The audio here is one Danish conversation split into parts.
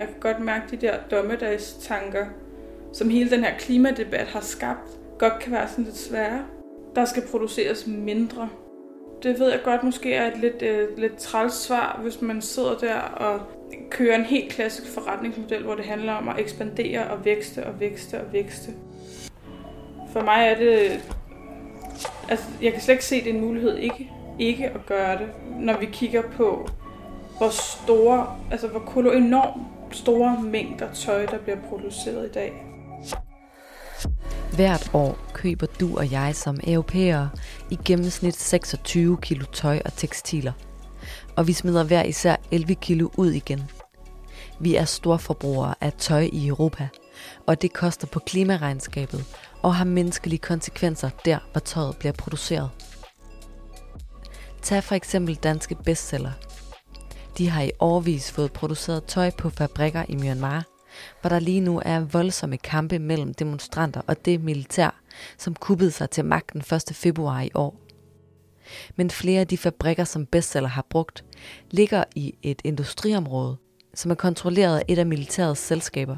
Jeg kan godt mærke de der dommedagstanker, som hele den her klimadebat har skabt, godt kan være sådan lidt svære. Der skal produceres mindre. Det ved jeg godt måske er et lidt, øh, lidt træls svar, hvis man sidder der og kører en helt klassisk forretningsmodel, hvor det handler om at ekspandere og vækste og vækste og vækste. For mig er det... Altså, jeg kan slet ikke se, at det er en mulighed ikke, ikke at gøre det, når vi kigger på, hvor store, altså hvor enorm store mængder tøj, der bliver produceret i dag. Hvert år køber du og jeg som europæere i gennemsnit 26 kilo tøj og tekstiler. Og vi smider hver især 11 kilo ud igen. Vi er storforbrugere af tøj i Europa, og det koster på klimaregnskabet og har menneskelige konsekvenser der, hvor tøjet bliver produceret. Tag for eksempel danske bestseller. De har i årvis fået produceret tøj på fabrikker i Myanmar – hvor der lige nu er voldsomme kampe mellem demonstranter og det militær, som kuppede sig til magten 1. februar i år. Men flere af de fabrikker, som bestseller har brugt, ligger i et industriområde, som er kontrolleret af et af militærets selskaber.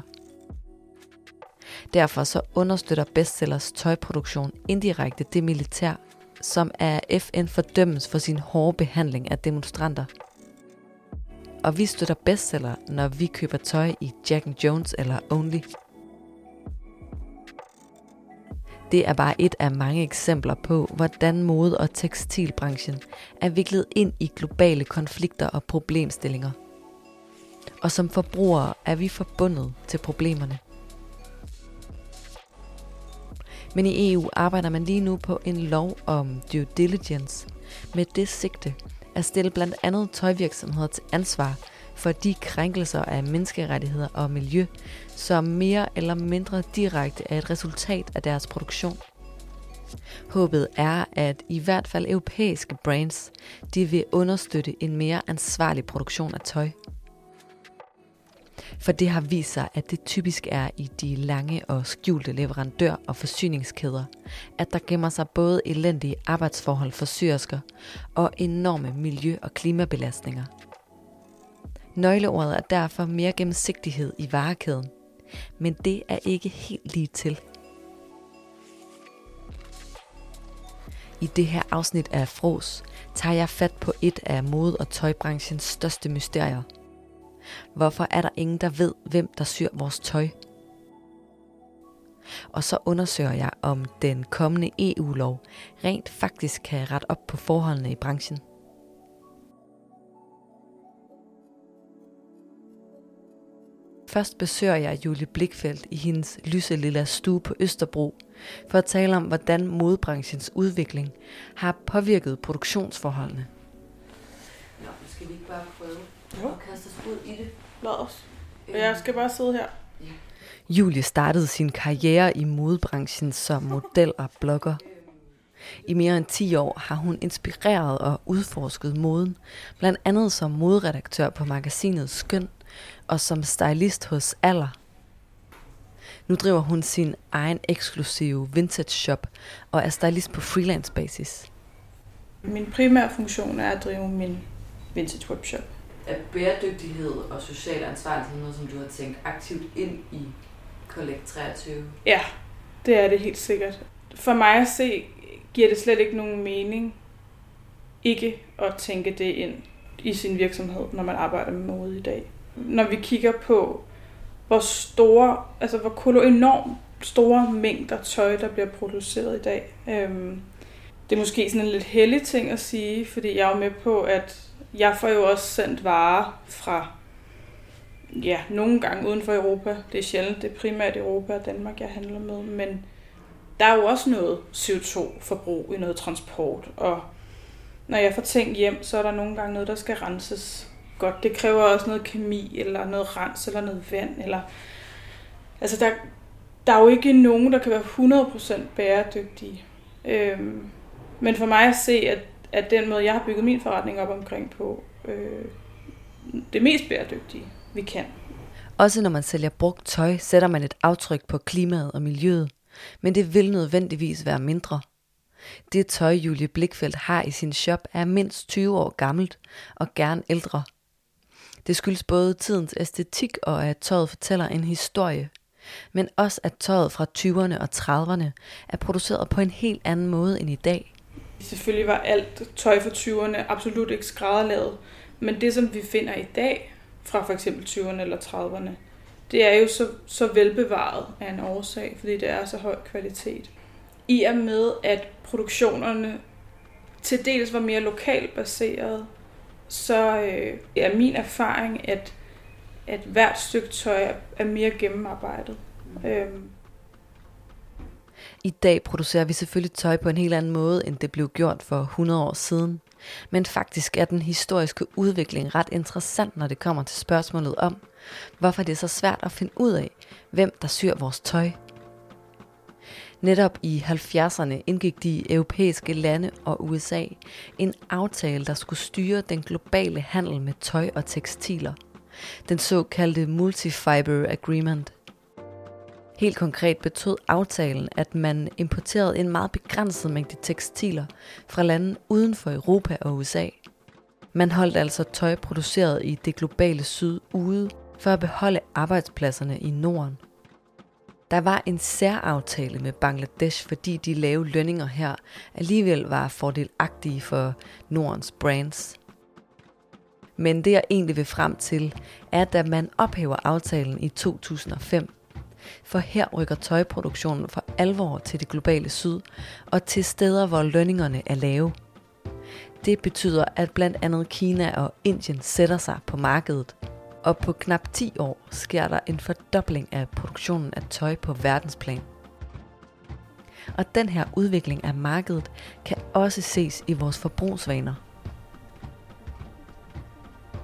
Derfor så understøtter bestsellers tøjproduktion indirekte det militær, som af FN fordømmes for sin hårde behandling af demonstranter – og vi støtter bestseller, når vi køber tøj i Jack Jones eller Only. Det er bare et af mange eksempler på, hvordan mode- og tekstilbranchen er viklet ind i globale konflikter og problemstillinger. Og som forbrugere er vi forbundet til problemerne. Men i EU arbejder man lige nu på en lov om due diligence med det sigte, at stille blandt andet tøjvirksomheder til ansvar for de krænkelser af menneskerettigheder og miljø, som mere eller mindre direkte er et resultat af deres produktion. Håbet er, at i hvert fald europæiske brands, de vil understøtte en mere ansvarlig produktion af tøj. For det har vist sig, at det typisk er i de lange og skjulte leverandør- og forsyningskæder, at der gemmer sig både elendige arbejdsforhold for syrsker og enorme miljø- og klimabelastninger. Nøgleordet er derfor mere gennemsigtighed i varekæden, men det er ikke helt lige til. I det her afsnit af Fros tager jeg fat på et af mode- og tøjbranchens største mysterier – Hvorfor er der ingen, der ved, hvem der syr vores tøj? Og så undersøger jeg, om den kommende EU-lov rent faktisk kan rette op på forholdene i branchen. Først besøger jeg Julie Blikfeldt i hendes lyse lille stue på Østerbro for at tale om, hvordan modebranchens udvikling har påvirket produktionsforholdene. Nå, skal vi ikke bare prøve jo. og kaste os ud i det. Lad os. Og jeg skal bare sidde her. Ja. Julie startede sin karriere i modebranchen som model og blogger. I mere end 10 år har hun inspireret og udforsket moden, blandt andet som moderedaktør på magasinet Skøn og som stylist hos Aller. Nu driver hun sin egen eksklusive vintage shop og er stylist på freelance basis. Min primære funktion er at drive min vintage webshop er bæredygtighed og social ansvarlighed noget, som du har tænkt aktivt ind i Collect 23? Ja, det er det helt sikkert. For mig at se, giver det slet ikke nogen mening ikke at tænke det ind i sin virksomhed, når man arbejder med mode i dag. Når vi kigger på, hvor store, altså hvor kolo enormt store mængder tøj, der bliver produceret i dag. Øhm, det er måske sådan en lidt heldig ting at sige, fordi jeg er jo med på, at jeg får jo også sendt varer fra, ja, nogle gange uden for Europa. Det er sjældent, det er primært Europa og Danmark, jeg handler med. Men der er jo også noget CO2-forbrug i noget transport. Og når jeg får ting hjem, så er der nogle gange noget, der skal renses godt. Det kræver også noget kemi, eller noget rens, eller noget vand. Eller... Altså, der, der er jo ikke nogen, der kan være 100% bæredygtige. Øhm, men for mig at se, at at den måde, jeg har bygget min forretning op omkring på, øh, det mest bæredygtige, vi kan. Også når man sælger brugt tøj, sætter man et aftryk på klimaet og miljøet, men det vil nødvendigvis være mindre. Det tøj, Julie Blikfeldt har i sin shop, er mindst 20 år gammelt og gerne ældre. Det skyldes både tidens æstetik og at tøjet fortæller en historie, men også at tøjet fra 20'erne og 30'erne er produceret på en helt anden måde end i dag. Selvfølgelig var alt tøj fra 20'erne absolut ikke skrædderlavet, men det som vi finder i dag fra for eksempel 20'erne eller 30'erne, det er jo så, så velbevaret af en årsag, fordi det er så høj kvalitet. I og med, at produktionerne til dels var mere lokalt baseret, så øh, er min erfaring, at, at hvert stykke tøj er mere gennemarbejdet. Øhm. I dag producerer vi selvfølgelig tøj på en helt anden måde, end det blev gjort for 100 år siden. Men faktisk er den historiske udvikling ret interessant, når det kommer til spørgsmålet om, hvorfor det er så svært at finde ud af, hvem der syr vores tøj. Netop i 70'erne indgik de europæiske lande og USA en aftale, der skulle styre den globale handel med tøj og tekstiler. Den såkaldte Multifiber Agreement. Helt konkret betød aftalen, at man importerede en meget begrænset mængde tekstiler fra lande uden for Europa og USA. Man holdt altså tøj produceret i det globale syd ude for at beholde arbejdspladserne i Norden. Der var en særaftale med Bangladesh, fordi de lave lønninger her alligevel var fordelagtige for Nordens brands. Men det jeg egentlig vil frem til, er, at man ophæver aftalen i 2005. For her rykker tøjproduktionen for alvor til det globale syd, og til steder, hvor lønningerne er lave. Det betyder, at blandt andet Kina og Indien sætter sig på markedet – og på knap 10 år sker der en fordobling af produktionen af tøj på verdensplan. Og den her udvikling af markedet kan også ses i vores forbrugsvaner.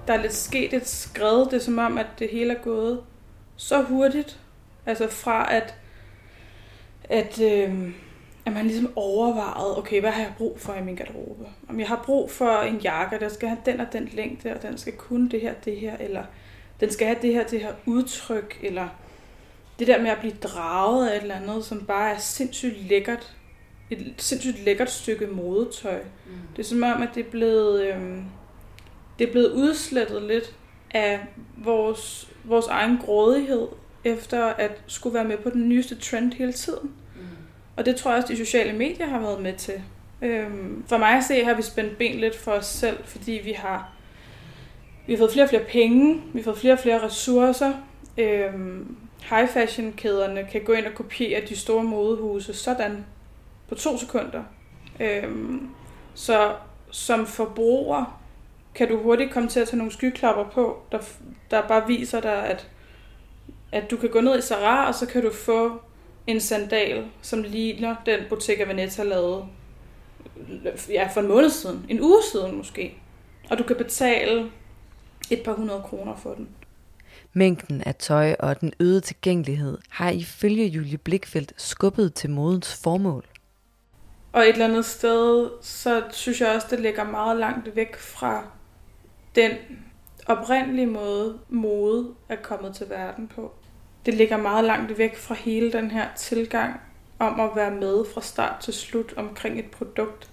Der er lidt sket et skred, det er som om, at det hele er gået så hurtigt. Altså fra at, at, øh, at man ligesom overvejede, okay, hvad har jeg brug for i min garderobe? Om jeg har brug for en jakke, der skal have den og den længde, og den skal kunne det her, det her, eller den skal have det her, det her udtryk, eller det der med at blive draget af et eller andet, som bare er sindssygt lækkert. Et sindssygt lækkert stykke modetøj. Mm. Det er som om, at det er blevet, øhm, det er blevet udslettet lidt af vores, vores egen grådighed, efter at skulle være med på den nyeste trend hele tiden. Mm. Og det tror jeg også, de sociale medier har været med til. Øhm, for mig at se, har vi spændt ben lidt for os selv, fordi vi har vi har fået flere og flere penge, vi har fået flere og flere ressourcer. Øhm, high fashion kæderne kan gå ind og kopiere de store modehuse sådan på to sekunder. Øhm, så som forbruger kan du hurtigt komme til at tage nogle skyklapper på, der, der bare viser dig, at, at du kan gå ned i Zara, og så kan du få en sandal, som ligner den Bottega Veneta lavede ja, for en måned siden, en uge siden måske. Og du kan betale et par hundrede kroner for den. Mængden af tøj og den øgede tilgængelighed har ifølge Julie Blikfeldt skubbet til modens formål. Og et eller andet sted, så synes jeg også, det ligger meget langt væk fra den oprindelige måde, mode er kommet til verden på. Det ligger meget langt væk fra hele den her tilgang om at være med fra start til slut omkring et produkt.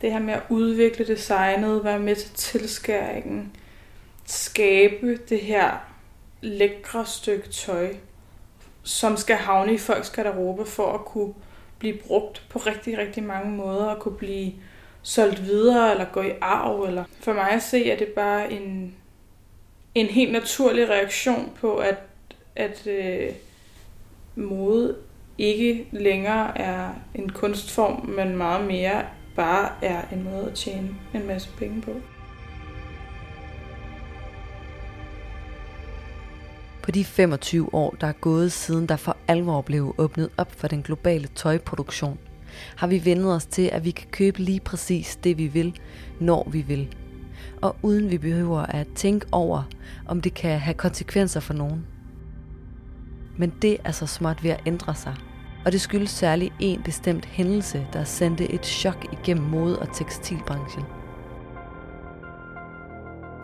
Det her med at udvikle designet, være med til tilskæringen, skabe det her lækre stykke tøj, som skal havne i folks garderobe for at kunne blive brugt på rigtig, rigtig mange måder, og kunne blive solgt videre, eller gå i arv. Eller. For mig at se, er det bare en, en helt naturlig reaktion på, at, at øh, mode ikke længere er en kunstform, men meget mere bare er en måde at tjene en masse penge på. På de 25 år, der er gået siden der for alvor blev åbnet op for den globale tøjproduktion, har vi vendet os til, at vi kan købe lige præcis det, vi vil, når vi vil. Og uden vi behøver at tænke over, om det kan have konsekvenser for nogen. Men det er så småt ved at ændre sig. Og det skyldes særligt en bestemt hændelse, der sendte et chok igennem mode- og tekstilbranchen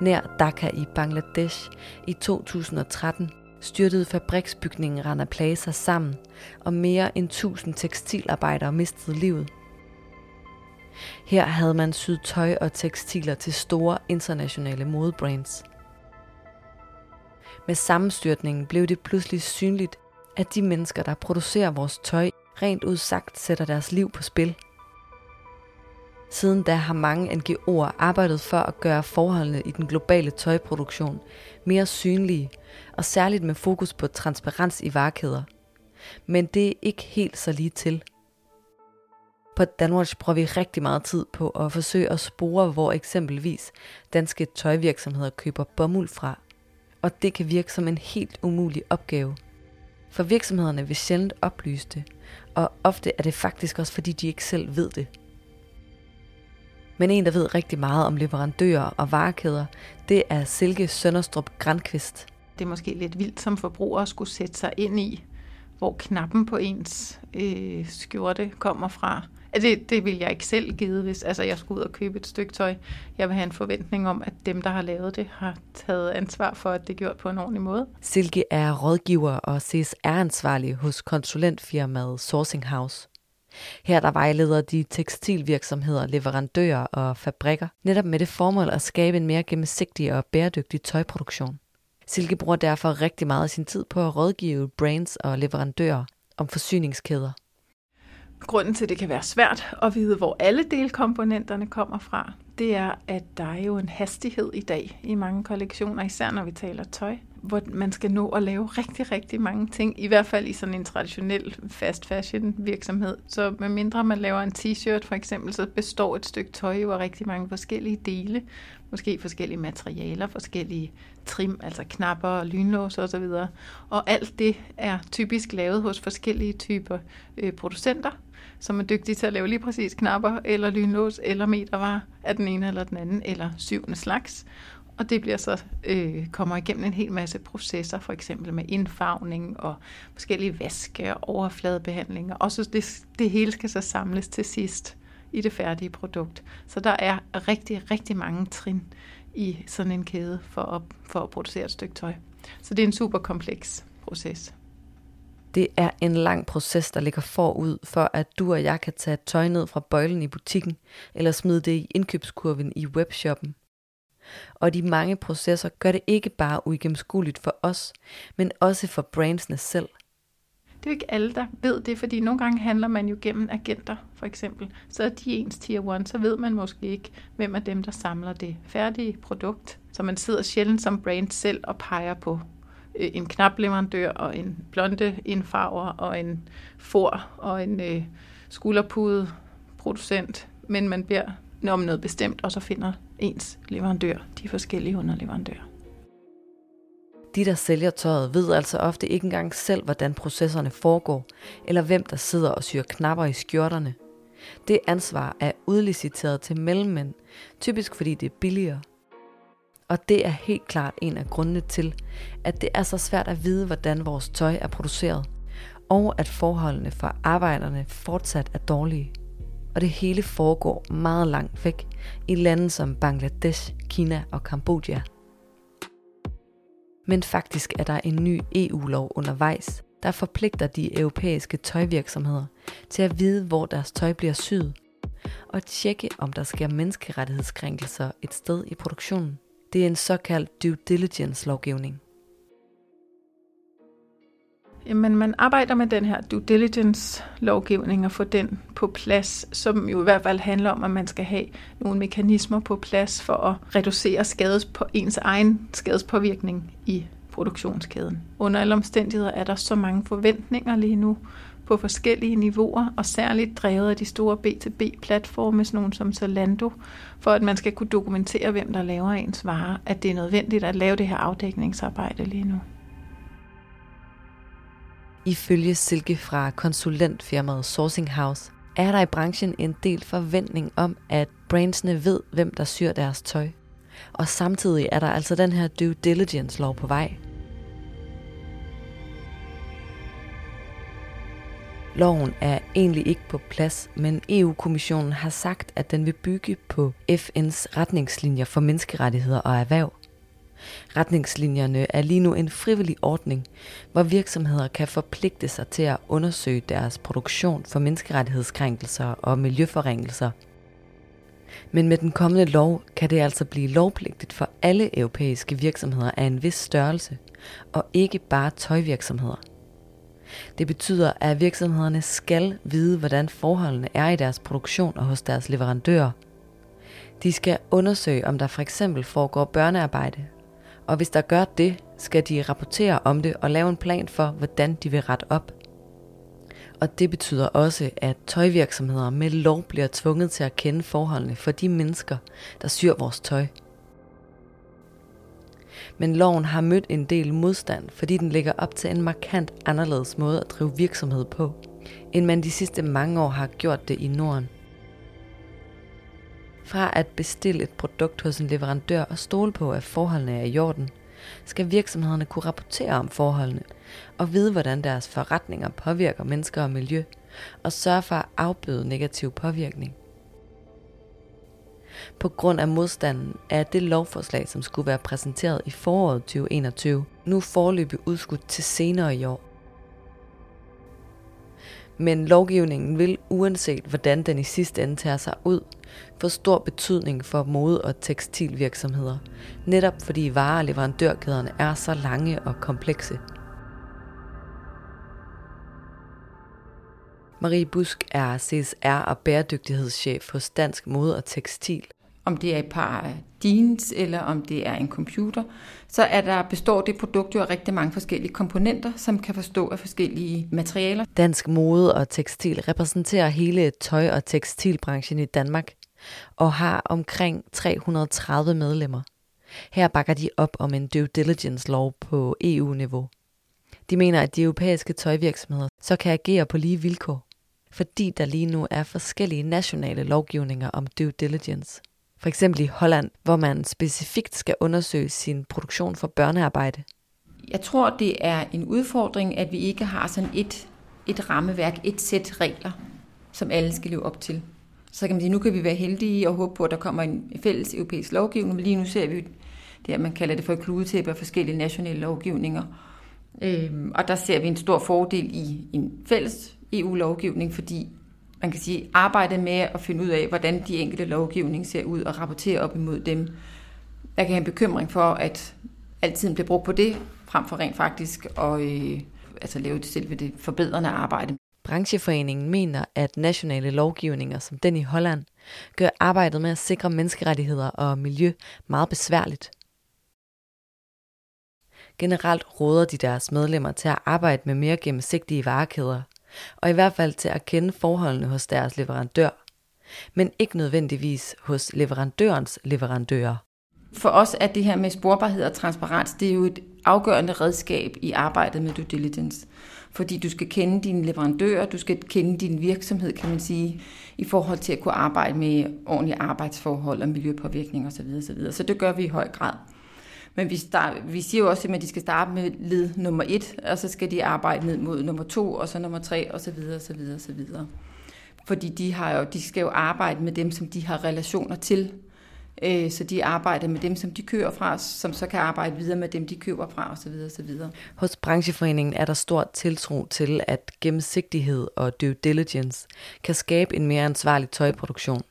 nær Dhaka i Bangladesh i 2013 styrtede fabriksbygningen Rana Plaza sammen, og mere end 1000 tekstilarbejdere mistede livet. Her havde man syet tøj og tekstiler til store internationale modebrands. Med sammenstyrtningen blev det pludselig synligt, at de mennesker, der producerer vores tøj, rent udsagt sætter deres liv på spil. Siden da har mange NGO'er arbejdet for at gøre forholdene i den globale tøjproduktion mere synlige, og særligt med fokus på transparens i varekæder. Men det er ikke helt så lige til. På Danwatch bruger vi rigtig meget tid på at forsøge at spore, hvor eksempelvis danske tøjvirksomheder køber bomuld fra. Og det kan virke som en helt umulig opgave. For virksomhederne vil sjældent oplyse det, og ofte er det faktisk også fordi de ikke selv ved det. Men en, der ved rigtig meget om leverandører og varekæder, det er Silke Sønderstrup Grandqvist. Det er måske lidt vildt som forbruger at skulle sætte sig ind i, hvor knappen på ens øh, skjorte kommer fra. Det, det vil jeg ikke selv give, hvis altså, jeg skulle ud og købe et stykke tøj. Jeg vil have en forventning om, at dem, der har lavet det, har taget ansvar for, at det er gjort på en ordentlig måde. Silke er rådgiver og CSR-ansvarlig hos konsulentfirmaet Sourcing House. Her der vejleder de tekstilvirksomheder, leverandører og fabrikker netop med det formål at skabe en mere gennemsigtig og bæredygtig tøjproduktion. Silke bruger derfor rigtig meget af sin tid på at rådgive brands og leverandører om forsyningskæder. Grunden til, at det kan være svært at vide, hvor alle delkomponenterne kommer fra, det er, at der er jo en hastighed i dag i mange kollektioner, især når vi taler tøj, hvor man skal nå at lave rigtig, rigtig mange ting, i hvert fald i sådan en traditionel fast fashion virksomhed. Så med mindre man laver en t-shirt for eksempel, så består et stykke tøj jo af rigtig mange forskellige dele, måske forskellige materialer, forskellige trim, altså knapper, lynlåse og så videre. Og alt det er typisk lavet hos forskellige typer øh, producenter, som er dygtige til at lave lige præcis knapper, eller lynlås, eller metervarer af den ene eller den anden, eller syvende slags. Og det bliver så øh, kommer igennem en hel masse processer, for eksempel med indfarvning og forskellige vaske og overfladebehandlinger. Og så det, det hele skal så samles til sidst i det færdige produkt. Så der er rigtig, rigtig mange trin i sådan en kæde for at, for at producere et stykke tøj. Så det er en super kompleks proces. Det er en lang proces, der ligger forud for, at du og jeg kan tage tøj ned fra bøjlen i butikken, eller smide det i indkøbskurven i webshoppen. Og de mange processer gør det ikke bare uigennemskueligt for os, men også for brandsene selv. Det er ikke alle, der ved det, fordi nogle gange handler man jo gennem agenter, for eksempel. Så er de ens tier 1, så ved man måske ikke, hvem er dem, der samler det færdige produkt. Så man sidder sjældent som brand selv og peger på øh, en knapleverandør og en blonde indfarver og en for og en øh, skulderpude producent, men man beder om noget bestemt, og så finder ens leverandør de forskellige underleverandører. De, der sælger tøjet, ved altså ofte ikke engang selv, hvordan processerne foregår, eller hvem der sidder og syr knapper i skjorterne. Det ansvar er udliciteret til mellemmænd, typisk fordi det er billigere. Og det er helt klart en af grundene til, at det er så svært at vide, hvordan vores tøj er produceret, og at forholdene for arbejderne fortsat er dårlige. Og det hele foregår meget langt væk i lande som Bangladesh, Kina og Kambodja. Men faktisk er der en ny EU-lov undervejs, der forpligter de europæiske tøjvirksomheder til at vide, hvor deres tøj bliver syet, og tjekke, om der sker menneskerettighedskrænkelser et sted i produktionen. Det er en såkaldt due diligence-lovgivning. Jamen, man arbejder med den her due diligence-lovgivning og få den på plads, som jo i hvert fald handler om, at man skal have nogle mekanismer på plads for at reducere skades på ens egen skadespåvirkning i produktionskæden. Under alle omstændigheder er der så mange forventninger lige nu på forskellige niveauer, og særligt drevet af de store B2B-platforme, sådan nogle som Zalando, for at man skal kunne dokumentere, hvem der laver ens varer, at det er nødvendigt at lave det her afdækningsarbejde lige nu. Ifølge Silke fra konsulentfirmaet Sourcing House, er der i branchen en del forventning om, at brandsene ved, hvem der syr deres tøj. Og samtidig er der altså den her due diligence lov på vej. Loven er egentlig ikke på plads, men EU-kommissionen har sagt, at den vil bygge på FN's retningslinjer for menneskerettigheder og erhverv. Retningslinjerne er lige nu en frivillig ordning, hvor virksomheder kan forpligte sig til at undersøge deres produktion for menneskerettighedskrænkelser og miljøforringelser. Men med den kommende lov kan det altså blive lovpligtigt for alle europæiske virksomheder af en vis størrelse, og ikke bare tøjvirksomheder. Det betyder, at virksomhederne skal vide, hvordan forholdene er i deres produktion og hos deres leverandører. De skal undersøge, om der for eksempel foregår børnearbejde, og hvis der gør det, skal de rapportere om det og lave en plan for, hvordan de vil rette op. Og det betyder også, at tøjvirksomheder med lov bliver tvunget til at kende forholdene for de mennesker, der syr vores tøj. Men loven har mødt en del modstand, fordi den ligger op til en markant anderledes måde at drive virksomhed på, end man de sidste mange år har gjort det i Norden. Fra at bestille et produkt hos en leverandør og stole på, at forholdene er i orden, skal virksomhederne kunne rapportere om forholdene og vide, hvordan deres forretninger påvirker mennesker og miljø, og sørge for at afbøde negativ påvirkning. På grund af modstanden er det lovforslag, som skulle være præsenteret i foråret 2021, nu forløbig udskudt til senere i år. Men lovgivningen vil, uanset hvordan den i sidste ende tager sig ud, få stor betydning for mode- og tekstilvirksomheder, netop fordi vare- og leverandørkæderne er så lange og komplekse. Marie Busk er CSR og bæredygtighedschef hos Dansk Mode og Tekstil. Om det er et par jeans eller om det er en computer, så er der består det produkt jo af rigtig mange forskellige komponenter, som kan forstå af forskellige materialer. Dansk Mode og Tekstil repræsenterer hele tøj- og tekstilbranchen i Danmark og har omkring 330 medlemmer. Her bakker de op om en due diligence-lov på EU-niveau. De mener, at de europæiske tøjvirksomheder så kan agere på lige vilkår, fordi der lige nu er forskellige nationale lovgivninger om due diligence. For eksempel i Holland, hvor man specifikt skal undersøge sin produktion for børnearbejde. Jeg tror, det er en udfordring, at vi ikke har sådan et, et rammeværk, et sæt regler, som alle skal leve op til. Så kan man sige, nu kan vi være heldige og håbe på, at der kommer en fælles europæisk lovgivning, men lige nu ser vi det her, man kalder det for et kludetæppe af forskellige nationale lovgivninger. Øhm, og der ser vi en stor fordel i en fælles EU-lovgivning, fordi man kan sige, arbejde med at finde ud af, hvordan de enkelte lovgivning ser ud og rapportere op imod dem. Jeg kan have en bekymring for, at altid bliver brugt på det, frem for rent faktisk at øh, altså lave det selve det forbedrende arbejde. Brancheforeningen mener, at nationale lovgivninger som den i Holland gør arbejdet med at sikre menneskerettigheder og miljø meget besværligt. Generelt råder de deres medlemmer til at arbejde med mere gennemsigtige varekæder, og i hvert fald til at kende forholdene hos deres leverandør, men ikke nødvendigvis hos leverandørens leverandører. For os er det her med sporbarhed og transparens, det er jo et afgørende redskab i arbejdet med due diligence. Fordi du skal kende dine leverandører, du skal kende din virksomhed, kan man sige, i forhold til at kunne arbejde med ordentlige arbejdsforhold og miljøpåvirkning osv. osv. Så det gør vi i høj grad. Men vi, start, vi siger jo også, at de skal starte med led nummer et, og så skal de arbejde ned mod nummer to, og så nummer tre, og så videre, og så videre, og så videre. Fordi de, har jo, de skal jo arbejde med dem, som de har relationer til. Øh, så de arbejder med dem, som de kører fra, som så kan arbejde videre med dem, de køber fra, osv. osv. Hos brancheforeningen er der stor tiltro til, at gennemsigtighed og due diligence kan skabe en mere ansvarlig tøjproduktion.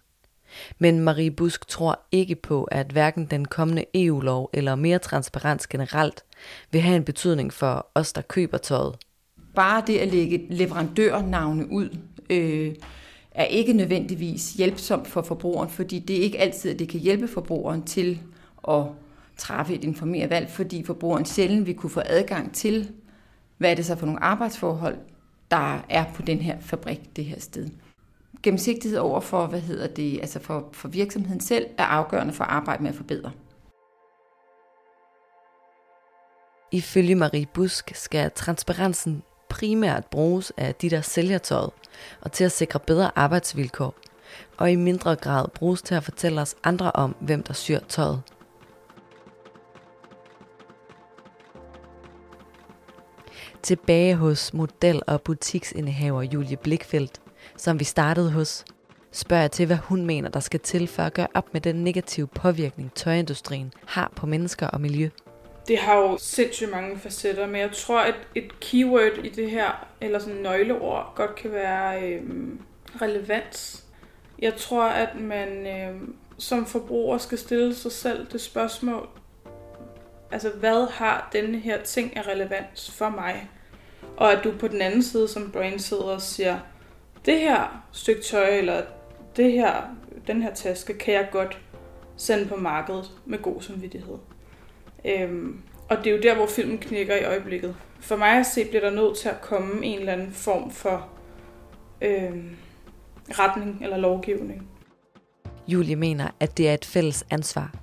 Men Marie Busk tror ikke på, at hverken den kommende EU-lov eller mere transparens generelt vil have en betydning for os, der køber tøjet. Bare det at lægge leverandørnavne ud, øh, er ikke nødvendigvis hjælpsomt for forbrugeren, fordi det er ikke altid, at det kan hjælpe forbrugeren til at træffe et informeret valg, fordi forbrugeren sjældent vil kunne få adgang til, hvad er det så for nogle arbejdsforhold, der er på den her fabrik, det her sted gennemsigtighed over for, hvad hedder det, altså for, for virksomheden selv, er afgørende for at arbejde med at forbedre. Ifølge Marie Busk skal transparensen primært bruges af de, der sælger tøjet, og til at sikre bedre arbejdsvilkår, og i mindre grad bruges til at fortælle os andre om, hvem der syr tøjet. Tilbage hos model- og butiksindehaver Julie Blikfeldt som vi startede hos, spørger jeg til, hvad hun mener, der skal til for at gøre op med den negative påvirkning, tøjindustrien har på mennesker og miljø. Det har jo sindssygt mange facetter, men jeg tror, at et keyword i det her, eller sådan nøgleord, godt kan være øh, relevans. Jeg tror, at man øh, som forbruger skal stille sig selv det spørgsmål, altså hvad har denne her ting af relevans for mig? Og at du på den anden side som brand sidder og siger, det her stykke tøj, eller det her, den her taske, kan jeg godt sende på markedet med god samvittighed. Øhm, og det er jo der, hvor filmen knækker i øjeblikket. For mig at se, bliver der nødt til at komme en eller anden form for øhm, retning eller lovgivning. Julie mener, at det er et fælles ansvar,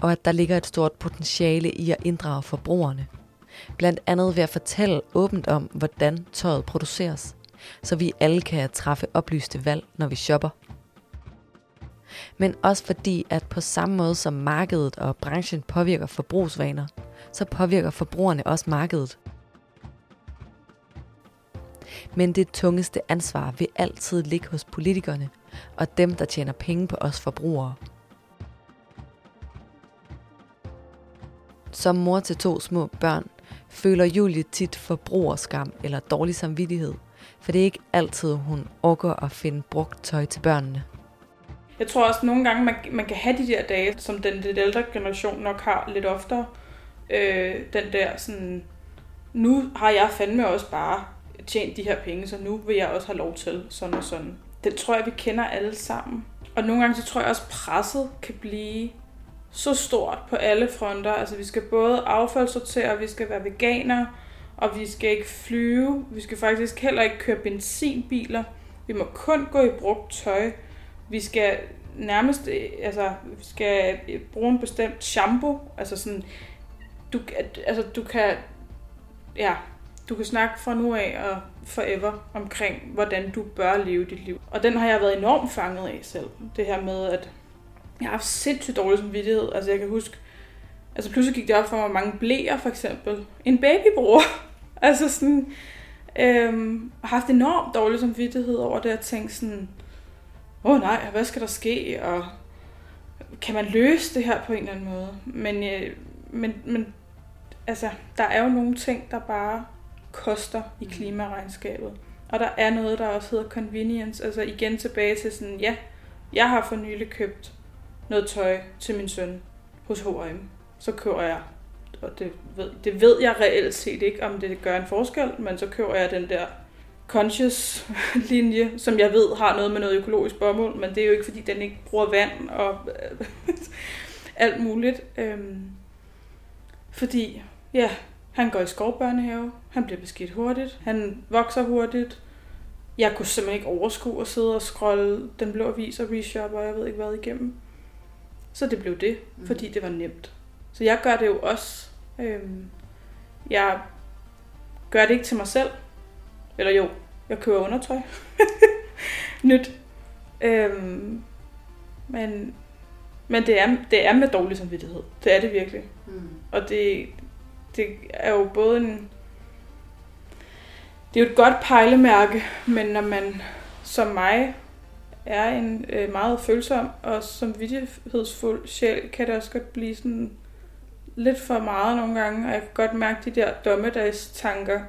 og at der ligger et stort potentiale i at inddrage forbrugerne. Blandt andet ved at fortælle åbent om, hvordan tøjet produceres, så vi alle kan træffe oplyste valg, når vi shopper. Men også fordi, at på samme måde som markedet og branchen påvirker forbrugsvaner, så påvirker forbrugerne også markedet. Men det tungeste ansvar vil altid ligge hos politikerne og dem, der tjener penge på os forbrugere. Som mor til to små børn, føler Julie tit forbrugerskam eller dårlig samvittighed, for det er ikke altid, hun orker at finde brugt tøj til børnene. Jeg tror også at nogle gange, man, man kan have de der dage, som den lidt ældre generation nok har lidt oftere. Øh, den der sådan, nu har jeg fandme også bare tjent de her penge, så nu vil jeg også have lov til sådan og sådan. Den tror jeg, vi kender alle sammen. Og nogle gange så tror jeg også, presset kan blive så stort på alle fronter. Altså vi skal både affaldssortere, vi skal være veganer, og vi skal ikke flyve. Vi skal faktisk heller ikke køre benzinbiler. Vi må kun gå i brugt tøj. Vi skal nærmest, øh, altså, vi skal øh, bruge en bestemt shampoo. Altså sådan, du, altså du kan, ja, du kan snakke fra nu af og forever omkring, hvordan du bør leve dit liv. Og den har jeg været enormt fanget af selv. Det her med, at jeg har haft sindssygt dårlig samvittighed. Altså jeg kan huske, altså pludselig gik det op for mig mange blæer for eksempel. En babybror. altså sådan, øhm, har haft enormt dårlig samvittighed over det at tænke sådan, åh oh, nej, hvad skal der ske? Og kan man løse det her på en eller anden måde? Men, øh, men, men altså, der er jo nogle ting, der bare koster i mm. klimaregnskabet. Og der er noget, der også hedder convenience. Altså igen tilbage til sådan, ja, jeg har for nylig købt noget tøj til min søn hos H&M. Så køber jeg, og det ved, det ved jeg reelt set ikke, om det gør en forskel, men så køber jeg den der conscious linje, som jeg ved har noget med noget økologisk bomuld, men det er jo ikke, fordi den ikke bruger vand og alt muligt. Øhm, fordi, ja, han går i skovbørnehave, han bliver beskidt hurtigt, han vokser hurtigt. Jeg kunne simpelthen ikke overskue at sidde og scrolle den blå avis og reshop, og jeg ved ikke hvad igennem. Så det blev det, mm. fordi det var nemt. Så jeg gør det jo også. Øhm, jeg gør det ikke til mig selv. Eller jo, jeg køber undertøj. Nyt. Øhm, men men det er, det er med dårlig samvittighed. Det er det virkelig. Mm. Og det, det er jo både en... Det er jo et godt pejlemærke, men når man som mig er en øh, meget følsom og som vidtighedsfuld sjæl, kan det også godt blive sådan lidt for meget nogle gange, og jeg kan godt mærke de der dommedagstanker,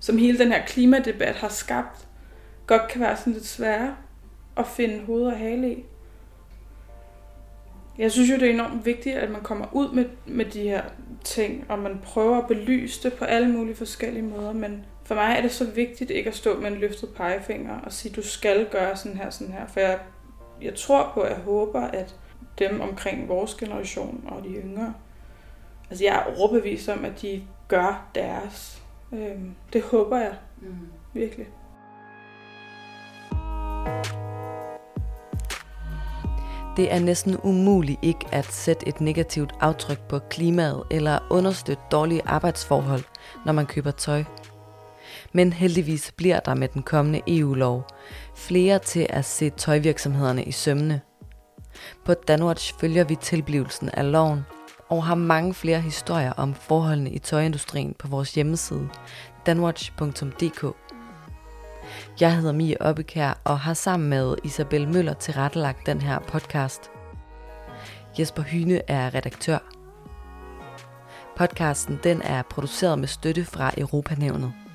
som hele den her klimadebat har skabt, godt kan være sådan lidt svære at finde hoved og hale i. Jeg synes jo, det er enormt vigtigt, at man kommer ud med, med de her ting, og man prøver at belyse det på alle mulige forskellige måder, men for mig er det så vigtigt ikke at stå med en løftet pegefinger og sige, du skal gøre sådan her, sådan her, for jeg, jeg tror på, jeg håber, at dem omkring vores generation og de yngre, altså jeg er overbevist om, at de gør deres. Øhm, det håber jeg mm. virkelig. Det er næsten umuligt ikke at sætte et negativt aftryk på klimaet eller understøtte dårlige arbejdsforhold, når man køber tøj. Men heldigvis bliver der med den kommende EU-lov flere til at se tøjvirksomhederne i sømne. På Danwatch følger vi tilblivelsen af loven og har mange flere historier om forholdene i tøjindustrien på vores hjemmeside danwatch.dk. Jeg hedder Mie Oppekær og har sammen med Isabel Møller tilrettelagt den her podcast. Jesper Hyne er redaktør. Podcasten den er produceret med støtte fra Europanævnet.